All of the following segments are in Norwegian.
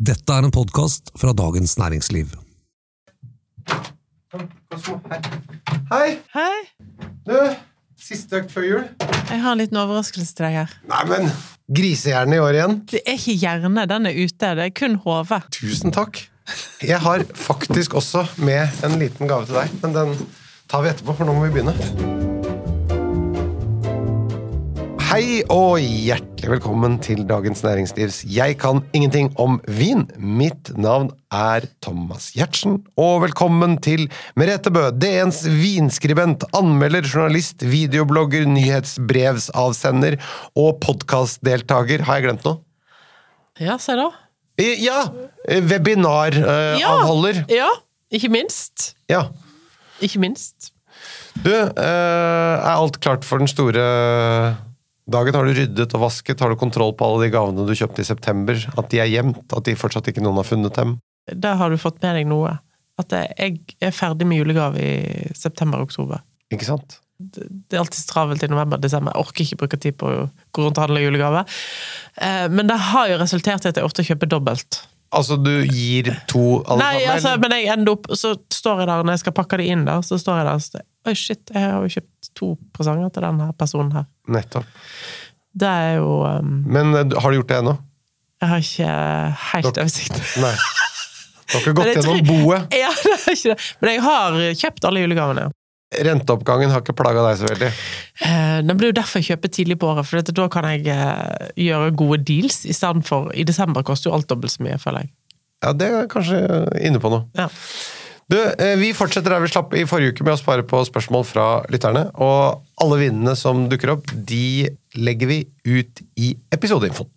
Dette er en podkast fra Dagens Næringsliv. Hei! Hei, Du, siste økt før jul. jeg har en liten overraskelse til deg her. Neimen, grisehjerne i år igjen. Det er ikke hjerne, den er ute. Det er kun hodet. Tusen takk. Jeg har faktisk også med en liten gave til deg, men den tar vi etterpå, for nå må vi begynne. Hei og hjertelig velkommen til Dagens Næringslivs Jeg kan ingenting om vin. Mitt navn er Thomas Giertsen, og velkommen til Merete Bø, DNs vinskribent, anmelder, journalist, videoblogger, nyhetsbrevsavsender og podkastdeltaker. Har jeg glemt noe? Ja, se da. Eh, Ja! Webinaravholder. Ja, ikke minst. Ja. Ikke minst. Du, eh, er alt klart for den store dagen? Har du ryddet og vasket? Har du kontroll på alle de gavene du kjøpte i september? At de er gjemt? At de fortsatt ikke noen har funnet dem? Der har du fått med deg noe. At jeg er ferdig med julegave i september-oktober. Ikke sant? Det er alltid travelt i november-desember. Jeg orker ikke bruke tid på å gå rundt og handle julegave. Eh, Men det har jo resultert i at jeg ofte kjøper dobbelt. Altså, du gir to alle Nei, sammen? altså, men jeg ender opp Så står jeg der når jeg skal pakke det inn der, så står jeg der og sier Oi, shit, jeg har jo kjøpt to presanger til denne personen her. Nettopp. Det er jo um, Men eh, har du gjort det ennå? Jeg har ikke helt Dere- oversikt. Nei. Du har gått gjennom boet? Ja, det er ikke det. Men jeg har kjøpt alle julegavene. Renteoppgangen har ikke plaga deg så veldig? Eh, Det blir jo derfor jeg kjøper tidlig på året, for da kan jeg eh, gjøre gode deals I, for, I desember koster jo alt dobbelt så mye, føler jeg. Ja, det er kanskje inne på noe. Ja. Du, eh, Vi fortsetter der vi slapp i forrige uke med å spare på spørsmål fra lytterne. Og alle vinnene som dukker opp, de legger vi ut i episodeinfoen.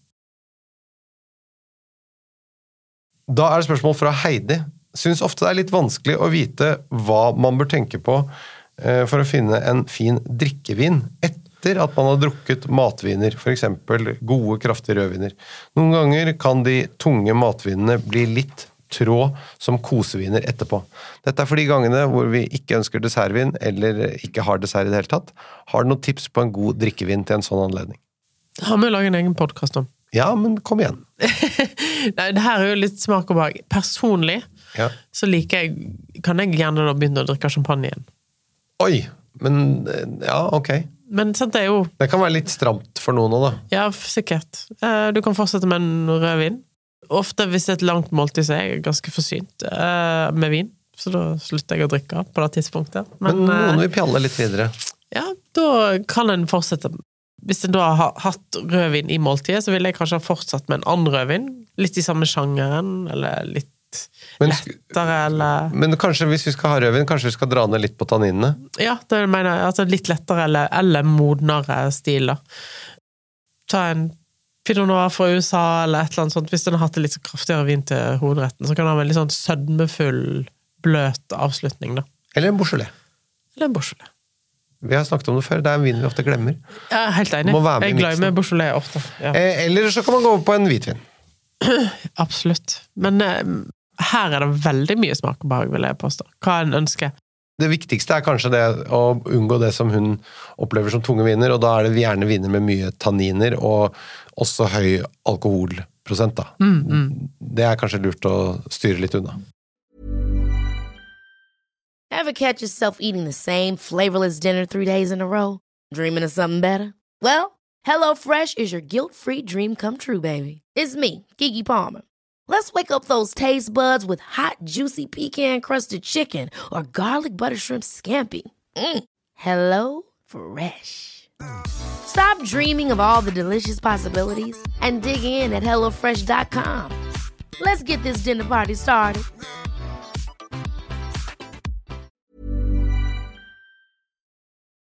Da er det spørsmål fra Heidi. Syns ofte det er litt vanskelig å vite hva man bør tenke på eh, for å finne en fin drikkevin etter at man har drukket matviner, f.eks. gode, kraftige rødviner. Noen ganger kan de tunge matvinene bli litt trå som koseviner etterpå. Dette er for de gangene hvor vi ikke ønsker dessertvin, eller ikke har dessert i det hele tatt. Har du noen tips på en god drikkevin til en sånn anledning? Det har vi laget en egen podkast om. Ja, men kom igjen. Nei, det her er jo litt smak og behag. Personlig Ja. så liker jeg Kan jeg gjerne da begynne å drikke champagne igjen. Oi, men eh, ja, ok. Men sant, det er jo Det kan være litt stramt for noen òg, da. Ja, sikkert. Eh, Du kan fortsette med en rødvin. Ofte hvis det er et langt måltid, så er jeg ganske forsynt uh, med vin. Så da slutter jeg å drikke på det tidspunktet. Men, Men, noen eh, vil pjalle litt videre. ja, da kan en fortsette. Hvis en da har hatt rødvin i måltidet, så ville jeg kanskje ha fortsatt med en annen rødvin. Litt i samme sjangeren, eller litt Men, lettere, eller men kanskje hvis vi skal ha rødvin, kanskje vi skal dra ned litt på tanninene? Ja, det mener jeg. Altså litt lettere eller, eller modnere stil, da. Ta en Pinot Noir fra USA, eller et eller annet sånt. Hvis den har hatt en litt kraftigere vin til hovedretten, så kan den ha en veldig sånn sødmefull, bløt avslutning, da. Eller en Beaujolais. Eller en Beaujolais. Vi har snakket om det før, det er en vin vi ofte glemmer. Jeg er helt enig. Jeg er med Beaujolais ofte. Ja, Eh, Eller så kan man gå over på en hvitvin. absolutt. Men eh, her er det veldig mye smak og behag, vil jeg påstå. Hva en ønsker. Det viktigste er kanskje det å unngå det som hun opplever som tunge viner, og da er det gjerne viner med mye tanniner og også høy alkoholprosent. Da. Det er kanskje lurt å styre litt unna. Ever catch yourself eating the same flavorless dinner three days in a row? Dreaming of something better? Well, HelloFresh is your guilt-free dream come true, baby. It's me, Kiki Palmer. Let's wake up those taste buds with hot, juicy pecan-crusted chicken or garlic butter shrimp scampi. Mm. Hello Fresh. Stop dreaming of all the delicious possibilities and dig in at HelloFresh.com. Let's get this dinner party started.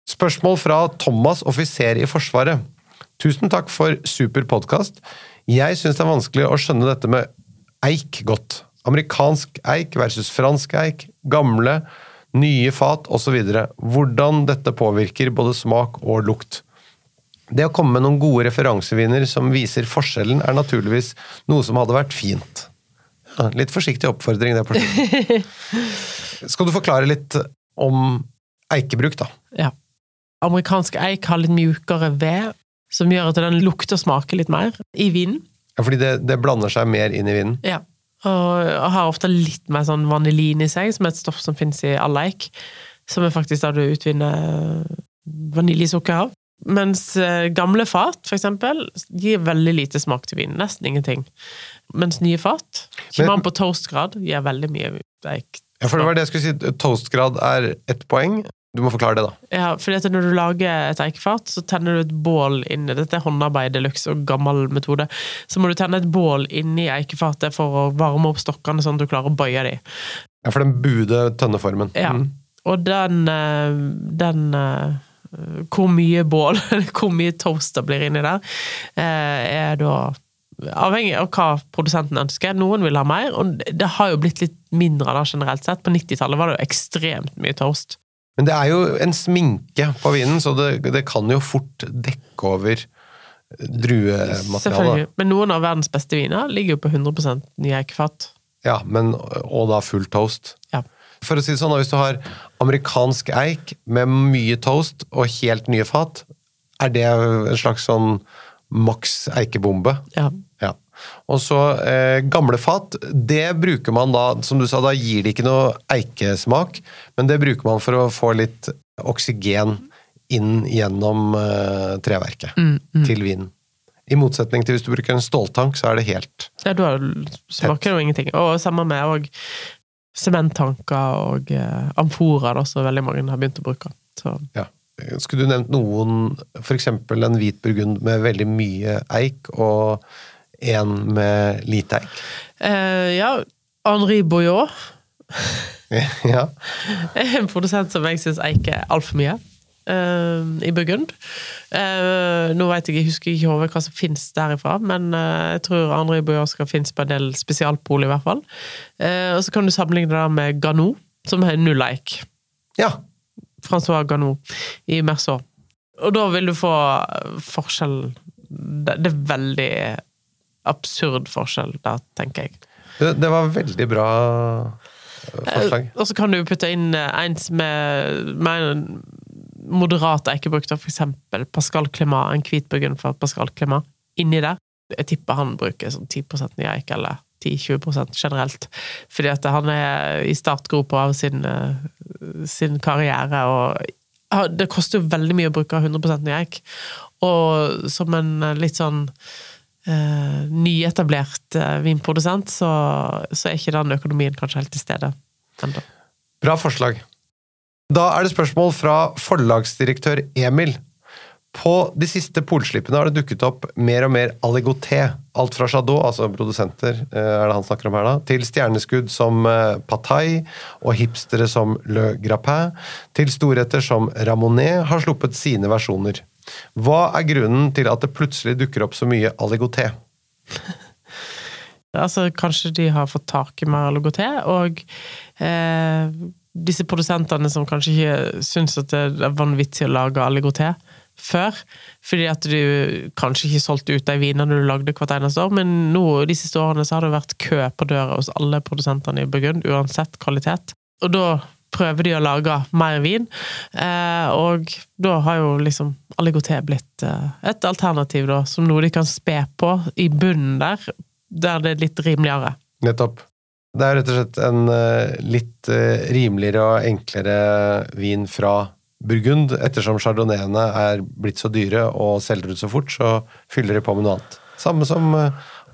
Spørsmål fra Thomas, offiser i Forsvaret. Tusen takk for super podkast. Jeg syns det er vanskelig å skjønne dette med eik godt. Amerikansk eik versus fransk eik, gamle, nye fat osv. Hvordan dette påvirker både smak og lukt. Det å komme med noen gode referanseviner som viser forskjellen, er naturligvis noe som hadde vært fint. Ja, litt forsiktig oppfordring, det. Skal du forklare litt om eikebruk, da? Ja. Amerikansk eik har litt mjukere ved, som gjør at den lukter og smaker litt mer i vinen. Ja, fordi det, det blander seg mer inn i vinen. Ja. Og har ofte litt mer sånn vanilin i seg, som er et stoff som finnes i all eik. Som er faktisk da du utvinner vaniljesukker av. Mens eh, gamle fat, for eksempel, gir veldig lite smak til vin. Nesten ingenting. Mens nye fat, kommer an på toastgrad, gir veldig mye eik. Ja, for det var det jeg skulle si. Toastgrad er ett poeng. Du må forklare det, da. Ja, fordi når du lager et eikefat, så tenner du et bål inni Dette er håndarbeid de luxe og gammel metode. Så må du tenne et bål inni eikefatet for å varme opp stokkene, sånn at du klarer å bøye dem. Ja, For den bude tønneformen. Ja. Mm. Og den, eh, den eh, Hvor mye bål, eller hvor mye toast det blir inni der, eh, er da avhengig av hva produsenten ønsker. Noen vil ha mer, og det har jo blitt litt mindre da generelt sett. På 90-tallet var det jo ekstremt mye toast. Men det er jo en sminke på vinen, så det, det kan jo fort dekke over druematerialet. Men noen av verdens beste viner ligger jo på 100 nye eikefat. Ja, men, og da full toast. Ja. For å si det sånn, hvis du har amerikansk eik med mye toast og helt nye fat, er det en slags sånn maks eikebombe? ja. Og så eh, gamle fat, det bruker man da, som du sa, da gir det ikke noe eikesmak, men det bruker man for å få litt oksygen inn gjennom eh, treverket til vinen. I motsetning til hvis du bruker en ståltank, så er det helt Ja, da smaker jo ingenting. Og sammen med òg sementtanker og eh, amforer, da, som veldig mange har begynt å bruke. Så, Ja. Skulle du nevnt noen, f.eks. en hvit burgund med veldig mye eik, og en med lite eik? eh, ja, Henri Boyot ja. en produsent som jeg syns eiker altfor mye. Uh, I Burgund. Uh, nå vet jeg, jeg husker ikke over hva som finnes derifra, men uh, jeg tror Henri Boyot skal finnes på en del spesialpol, i hvert fall. Og så kan du sammenligne det med Gano, som har null eik. ja. Francois Gano i Merceau. Og da vil du få forskjell Det det er veldig absurd forskjell der, tenker jeg. Det, det var veldig bra eh, forslag. Og så kan du putte inn eh, en som er mer moderat eikebruk, da, for eksempel Pascal Clémat, en hvit burgund fra Pascal Clémat, inni der. Jeg tipper han bruker sånn 10 ny eik, eller 10-20% generelt. Fordi at han er i startgropa av sin, eh, sin karriere, og det koster jo veldig mye å bruke 100 ny eik. Og som en eh, litt sånn eh, nyetablert eh, vinprodusent, så, så er ikke den økonomien kanskje helt til stede ennå. Bra forslag. Da er det spørsmål fra forlagsdirektør Emil. På de siste polslippene har det dukket opp mer og mer aligoté. Alt fra Chadot, altså produsenter, eh, er det han snakker om her da, til stjerneskudd som eh, Patai og hipstere som Le Grappin, til storheter som Ramonet har sluppet sine versjoner. Hva er grunnen til at det plutselig dukker opp så mye aligoté? Altså, kanskje de har fått tak i mer aligoté, og eh, disse produsentene som kanskje ikke syns at det er vanvittig å lage aligoté før, fordi at du kanskje ikke solgte ut de vinene du lagde hvert eneste år, men nå de siste årene så har det vært kø på døra hos alle produsentene i Burgund, uansett kvalitet. Og da prøver de å lage mer vin, eh, og da har jo liksom aligoté blitt eh, et alternativ, da, som noe de kan spe på i bunnen der, der det er litt rimeligere. Nettopp. Det er rett og slett en eh, litt rimeligere og enklere vin fra Burgund. Ettersom chardonnayene er blitt så dyre og selger ut så fort, så fyller de på med noe annet. Samme som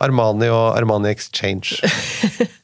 Armani og Armani Exchange.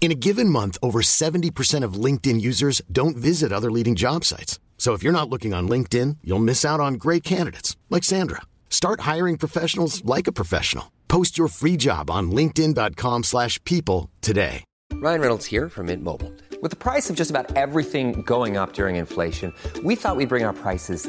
In a given month, over 70% of LinkedIn users don't visit other leading job sites. So if you're not looking on LinkedIn, you'll miss out on great candidates like Sandra. Start hiring professionals like a professional. Post your free job on linkedin.com/people today. Ryan Reynolds here from Mint Mobile. With the price of just about everything going up during inflation, we thought we'd bring our prices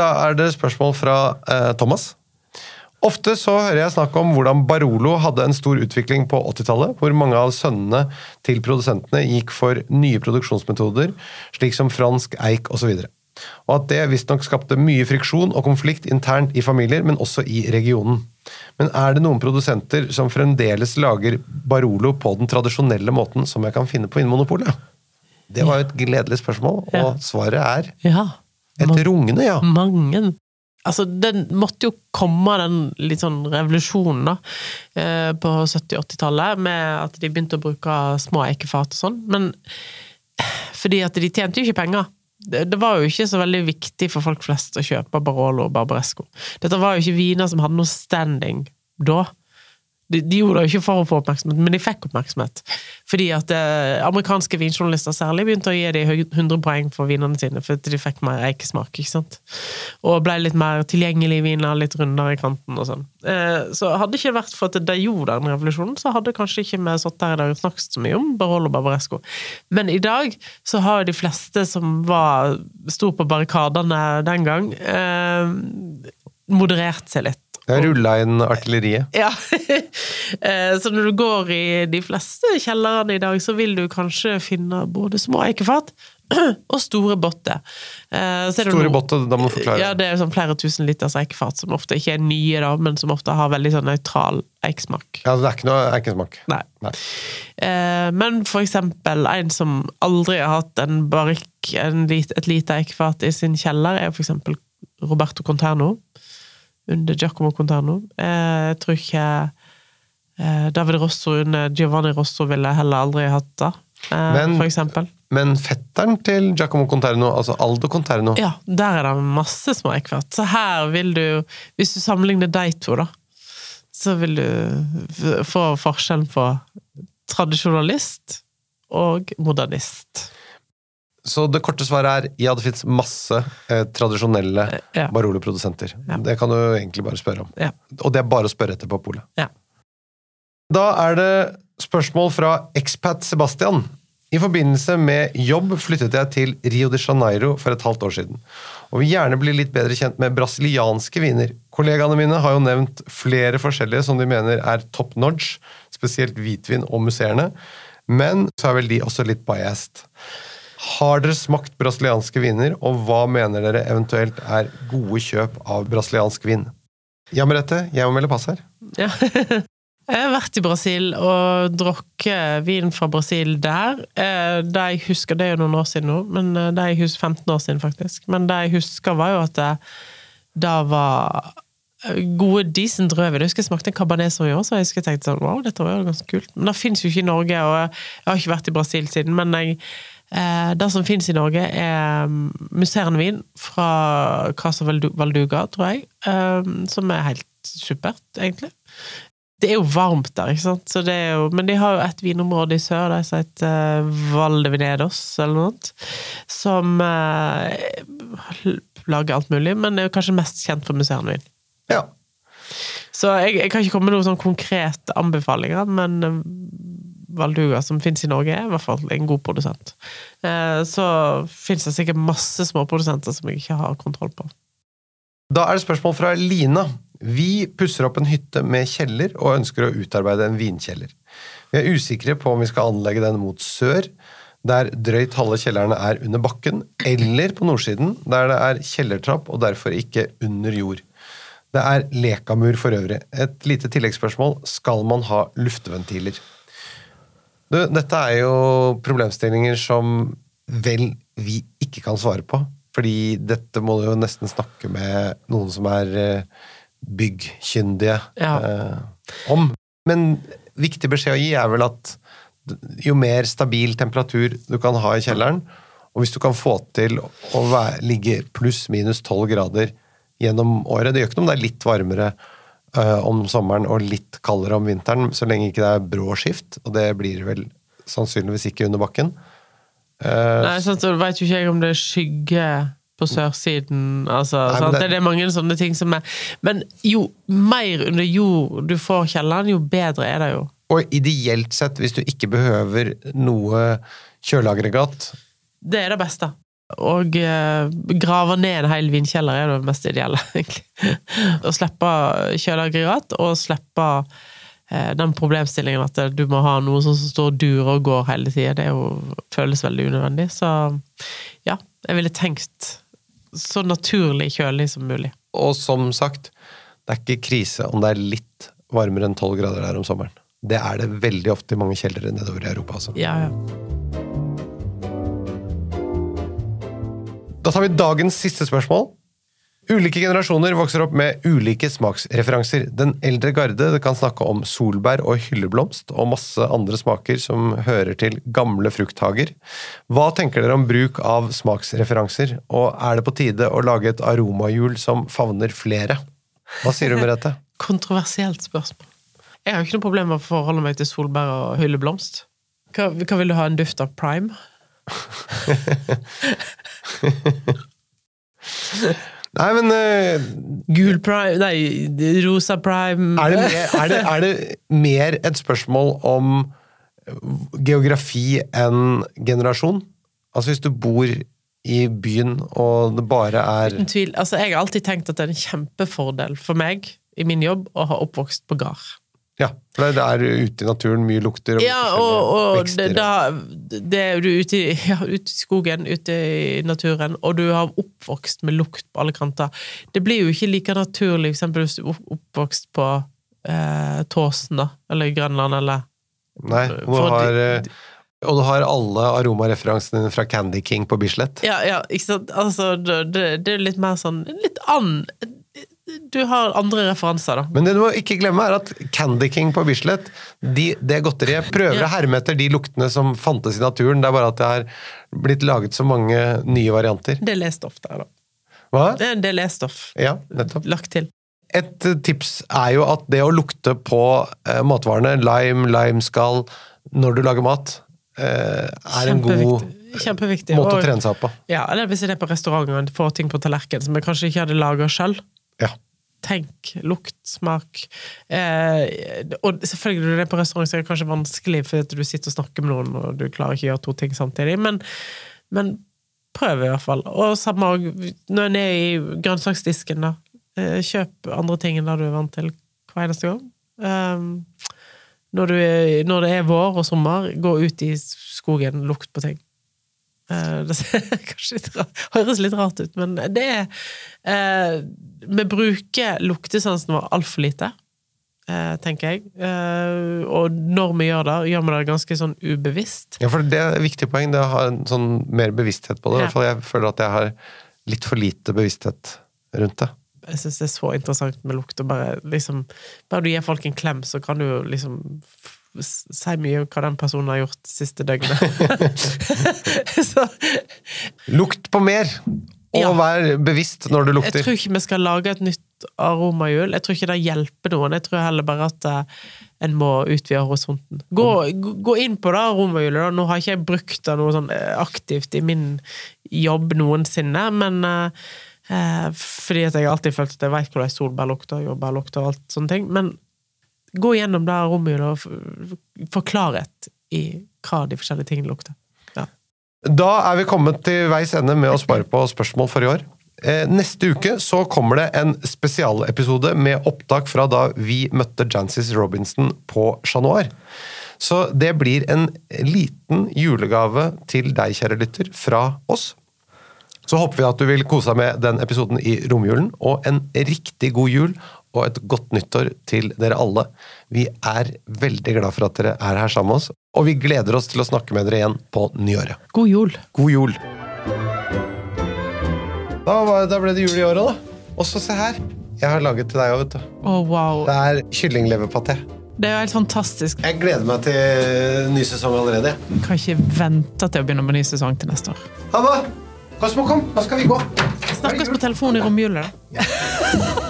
Da er det spørsmål fra eh, Thomas. Ofte så hører jeg snakk om hvordan Barolo hadde en stor utvikling på 80-tallet, hvor mange av sønnene til produsentene gikk for nye produksjonsmetoder, slik som fransk eik osv. Og at det visstnok skapte mye friksjon og konflikt internt i familier, men også i regionen. Men er det noen produsenter som fremdeles lager Barolo på den tradisjonelle måten som jeg kan finne på Vinmonopolet? Det var jo et gledelig spørsmål, og svaret er Ja. Et rungende ja. Mange. Altså, den måtte jo komme, den litt sånn revolusjonen, da, eh, på 70-80-tallet, med at de begynte å bruke små eikefat og sånn. Men fordi at de tjente jo ikke penger. Det, det var jo ikke så veldig viktig for folk flest å kjøpe Barolo og Barbaresco. Dette var jo ikke viner som hadde noe standing da. De, de gjorde det jo ikke for å få oppmerksomhet, men de fikk oppmerksomhet. Fordi at eh, amerikanske vinjournalister særlig begynte å gi dem 100 poeng for vinene sine, for de fikk mer eikesmak, ikke sant. Og ble litt mer tilgjengelige viner, litt rundere i kanten og sånn. Eh, så hadde det ikke vært for at de gjorde den revolusjonen, så hadde kanskje ikke vi sittet her i dag og snakket så mye om Barolo Barbaresco. Men i dag så har jo de fleste som var sto på barrikadene den gang, eh, moderert seg litt. Jeg rulla inn artilleriet. Ja. Eh, så når du går i de fleste kjellerne i dag, så vil du kanskje finne både små eikefat og store botter. Eh, det Store botter, da må du forklare. Ja, det er sånn flere tusen liters eikefat, som ofte ikke er nye, da, men som ofte har veldig sånn nøytral eikesmak. Ja, det er ikke noe eikesmak. Nei. Nei. Eh, men for eksempel en som aldri har hatt en barrikk, en et lite eikefat i sin kjeller, er for eksempel Roberto Conterno. Under Giacomo Conterno. Eh, jeg tror ikke eh, David Rosso under Giovanni Rosso ville heller aldri hatt det, eh, Men- for eksempel. Men fetteren til Giacomo Conterno, altså Aldo Conterno Ja, der er det masse små eikefat. Så her vil du, hvis du sammenligner de to, da, så vil du få forskjellen på tradisjonalist og modernist. Så det korte svaret er ja, det fins masse eh, tradisjonelle Ja. Barolo-produsenter. Ja. Det kan du egentlig bare spørre om. Ja. Og det er bare å spørre etter på polet. Ja. Da er det spørsmål fra expat Sebastian. I forbindelse med jobb flyttet jeg til Rio de Janeiro for et halvt år siden, og vil gjerne bli litt bedre kjent med brasilianske viner. Kollegaene mine har jo nevnt flere forskjellige som de mener er top notch, spesielt hvitvin og musserende, men så er vel de også litt biased. Har dere smakt brasilianske viner, og hva mener dere eventuelt er gode kjøp av brasiliansk vin? Ja, Merete, jeg må melde pass her. Ja. Jeg har vært i Brasil og drukket vin fra Brasil der. Eh, Det jeg husker, det er jo noen år siden nå, men eh, det jeg husker, 15 år siden faktisk. Men det jeg husker var jo at det, det var eh, gode, decent rødvin. Jeg husker jeg smakte en som i år, så jeg husker jeg tenkte sånn, wow, dette var jo ganske kult. Men det finnes jo ikke i Norge, og jeg har ikke vært i Brasil siden, men jeg, det som finnes i Norge er mm, musserende vin fra Casa Valduga, tror jeg, eh, som er helt supert, egentlig. Det er jo varmt der, ikke sant? Så det jo, men de har jo et vinområde i sør der som heter Val de Venedos, eller noe sånt, som eh, lager alt mulig, men er jo kanskje mest kjent for musserende vin. Ja. Så jeg, jeg kan ikke komme med noen sånn konkrete anbefalinger, men eh, Valduga, som finnes i Norge, er i hvert fall en god produsent. Eh, Så finnes det sikkert masse småprodusenter som jeg ikke har kontroll på. Da er det spørsmål fra Lina. Vi pusser opp en hytte med kjeller og ønsker å utarbeide en vinkjeller. Vi er usikre på om vi skal anlegge den mot sør, der drøyt halve kjellerne er under bakken, eller på nordsiden, der det er kjellertrapp og derfor ikke under jord. Det er lekamur for øvrig. Et lite tilleggsspørsmål. Skal man ha lufteventiler? Du, dette er jo problemstillinger som vel vi ikke kan svare på. Fordi dette må du jo nesten snakke med noen som er eh, byggkyndige Ja. eh, om. Men viktig beskjed å gi er vel at jo mer stabil temperatur du kan ha i kjelleren, og hvis du kan få til å være, ligge pluss-minus 12 grader gjennom året. Det gjør ikke noe om det er litt varmere om sommeren og litt kaldere om vinteren, så lenge ikke det er brå skift, og det blir det vel sannsynligvis ikke under bakken. Eh, Nei, sant, så vet jo ikke jeg om det er skygge på sørsiden. Altså, Nei, det- Det... er mange sånne ting som er Men jo mer under jord du får kjelleren, jo bedre er det jo. og ideelt sett, hvis du ikke behøver noe kjøleaggregat Det er det beste. Og eh, grave ned en hel vinkjeller er det mest ideelle, egentlig. Å slippe kjøleaggregat, og slippe eh, den problemstillingen at du må ha noe som står og durer og går hele tida. Det jo, føles veldig unødvendig. Så ja, jeg ville tenkt så naturlig kjølig som mulig. Og som sagt, det er ikke krise om det er litt varmere enn 12 grader der om sommeren. Det er det veldig ofte i mange kjellere nedover i Europa. Altså. Ja, ja. Da tar vi dagens siste spørsmål. Ulike generasjoner vokser opp med ulike smaksreferanser. Den eldre garde kan snakke om solbær og hylleblomst, og masse andre smaker som hører til gamle frukthager. Hva tenker dere om bruk av smaksreferanser, og er det på tide å lage et aromahjul som favner flere? Hva sier du, Merete? Kontroversielt spørsmål. Jeg har ikke noe problem med å forholde meg til solbær og hylleblomst. Hva, hva vil du ha? En duft av prime? Nei, men uh, Gul prime Nei, rosa prime er det, mer, er, det, er det mer et spørsmål om geografi enn generasjon? Altså hvis du bor i byen, og det bare er Uten tvil. Altså, jeg har alltid tenkt at det er en kjempefordel for meg i min jobb å ha oppvokst på gard. Ja, for det er ute i naturen, mye lukter og Ja, og, og vekster. da det er du ute i, ja, ute i skogen, ute i naturen, og du har oppvokst med lukt på alle kanter. Det blir jo ikke like naturlig, eksempel hvis du er oppvokst på eh, Tåsen, da, eller Grønland, eller Nei, du, har, de- eh, og du har alle aromareferansene fra Candy King på Bislett. Ja, ja, ikke sant? Altså, det, det- er litt mer sånn Litt an Du har andre referanser, da. Men det du må ikke glemme, er at Candy King på Bislett, de, det godteriet, prøver å herme etter de luktene som fantes i naturen. Det er bare at det har blitt laget så mange nye varianter. Det er lestoff der, da. Hva? Det er en del lestoff Ja, nettopp. lagt til. Et eh, tips er jo at det å lukte på eh, matvarene, lime, limeskall, når du lager mat, eh, er en god Kjempeviktig. Måte å trene seg opp på. Ja, eller hvis jeg er på restaurant og får ting på tallerkenen som jeg kanskje ikke hadde laga sjøl. Ja. Tenk, lukt, smak. Eh, og selvfølgelig, når du er på restaurant, så er det kanskje vanskelig fordi du sitter og snakker med noen, og du klarer ikke å gjøre to ting samtidig, men, men prøv i hvert fall. Og samme òg når en er i grønnsaksdisken, da. Eh, kjøp andre ting enn det du er vant til hver eneste gang. Eh, når, er, når det er vår og sommer, gå ut i skogen, lukt på ting. Eh, Det ser kanskje litt rart, høres litt rart ut, men det er eh, Vi bruker luktesansen vår altfor lite, eh, tenker jeg. Eh, og når vi gjør det, gjør vi det ganske sånn ubevisst. Ja, for det er et viktig poeng, det å ha en sånn mer bevissthet på det. I hvert fall jeg føler at jeg har litt for lite bevissthet rundt det. Jeg syns det er så interessant med lukt. Og bare, liksom, bare du gir folk en klem, så kan du liksom si mye om hva den personen har gjort siste døgnet. så Lukt på mer! Og Ja. vær bevisst når du lukter. Jeg tror ikke vi skal lage et nytt aromahjul. Jeg tror ikke det hjelper noen. Jeg tror heller bare at eh, en må utvide horisonten. Gå, gå- inn på det aromahjulet. Nå har ikke jeg brukt det noe sånn eh, aktivt i min jobb noensinne, men eh, fordi at jeg alltid følt at jeg vet hvordan solbær lukter, jordbær lukter og alt sånne ting. Men gå gjennom det aromahjulet og få klarhet i hva de forskjellige tingene lukter. Ja. Da er vi kommet til veis ende med å spare på spørsmål for i år. Eh, neste uke så kommer det en spesialepisode med opptak fra da vi møtte Jancis Robinson på Chat Noir. Så det blir en liten julegave til deg, kjære lytter, fra oss. Så håper vi at du vil kose deg med den episoden i romjulen, og en riktig god jul og et godt nyttår til dere alle. Vi er veldig glad for at dere er her sammen med oss, og vi gleder oss til å snakke med dere igjen på nyåret. God jul! God jul! Da, var, da ble det jul i året, da. Og så se her. Jeg har laget til deg òg, vet du. Oh, wow. Det er kyllingleverpaté. Det er jo helt fantastisk. Jeg gleder meg til ny sesong allerede. Kan ikke vente til å begynne med ny sesong til neste år. Hanna! Kosmo, kom! Nå skal vi gå. Snakkes på telefon i romjula. da.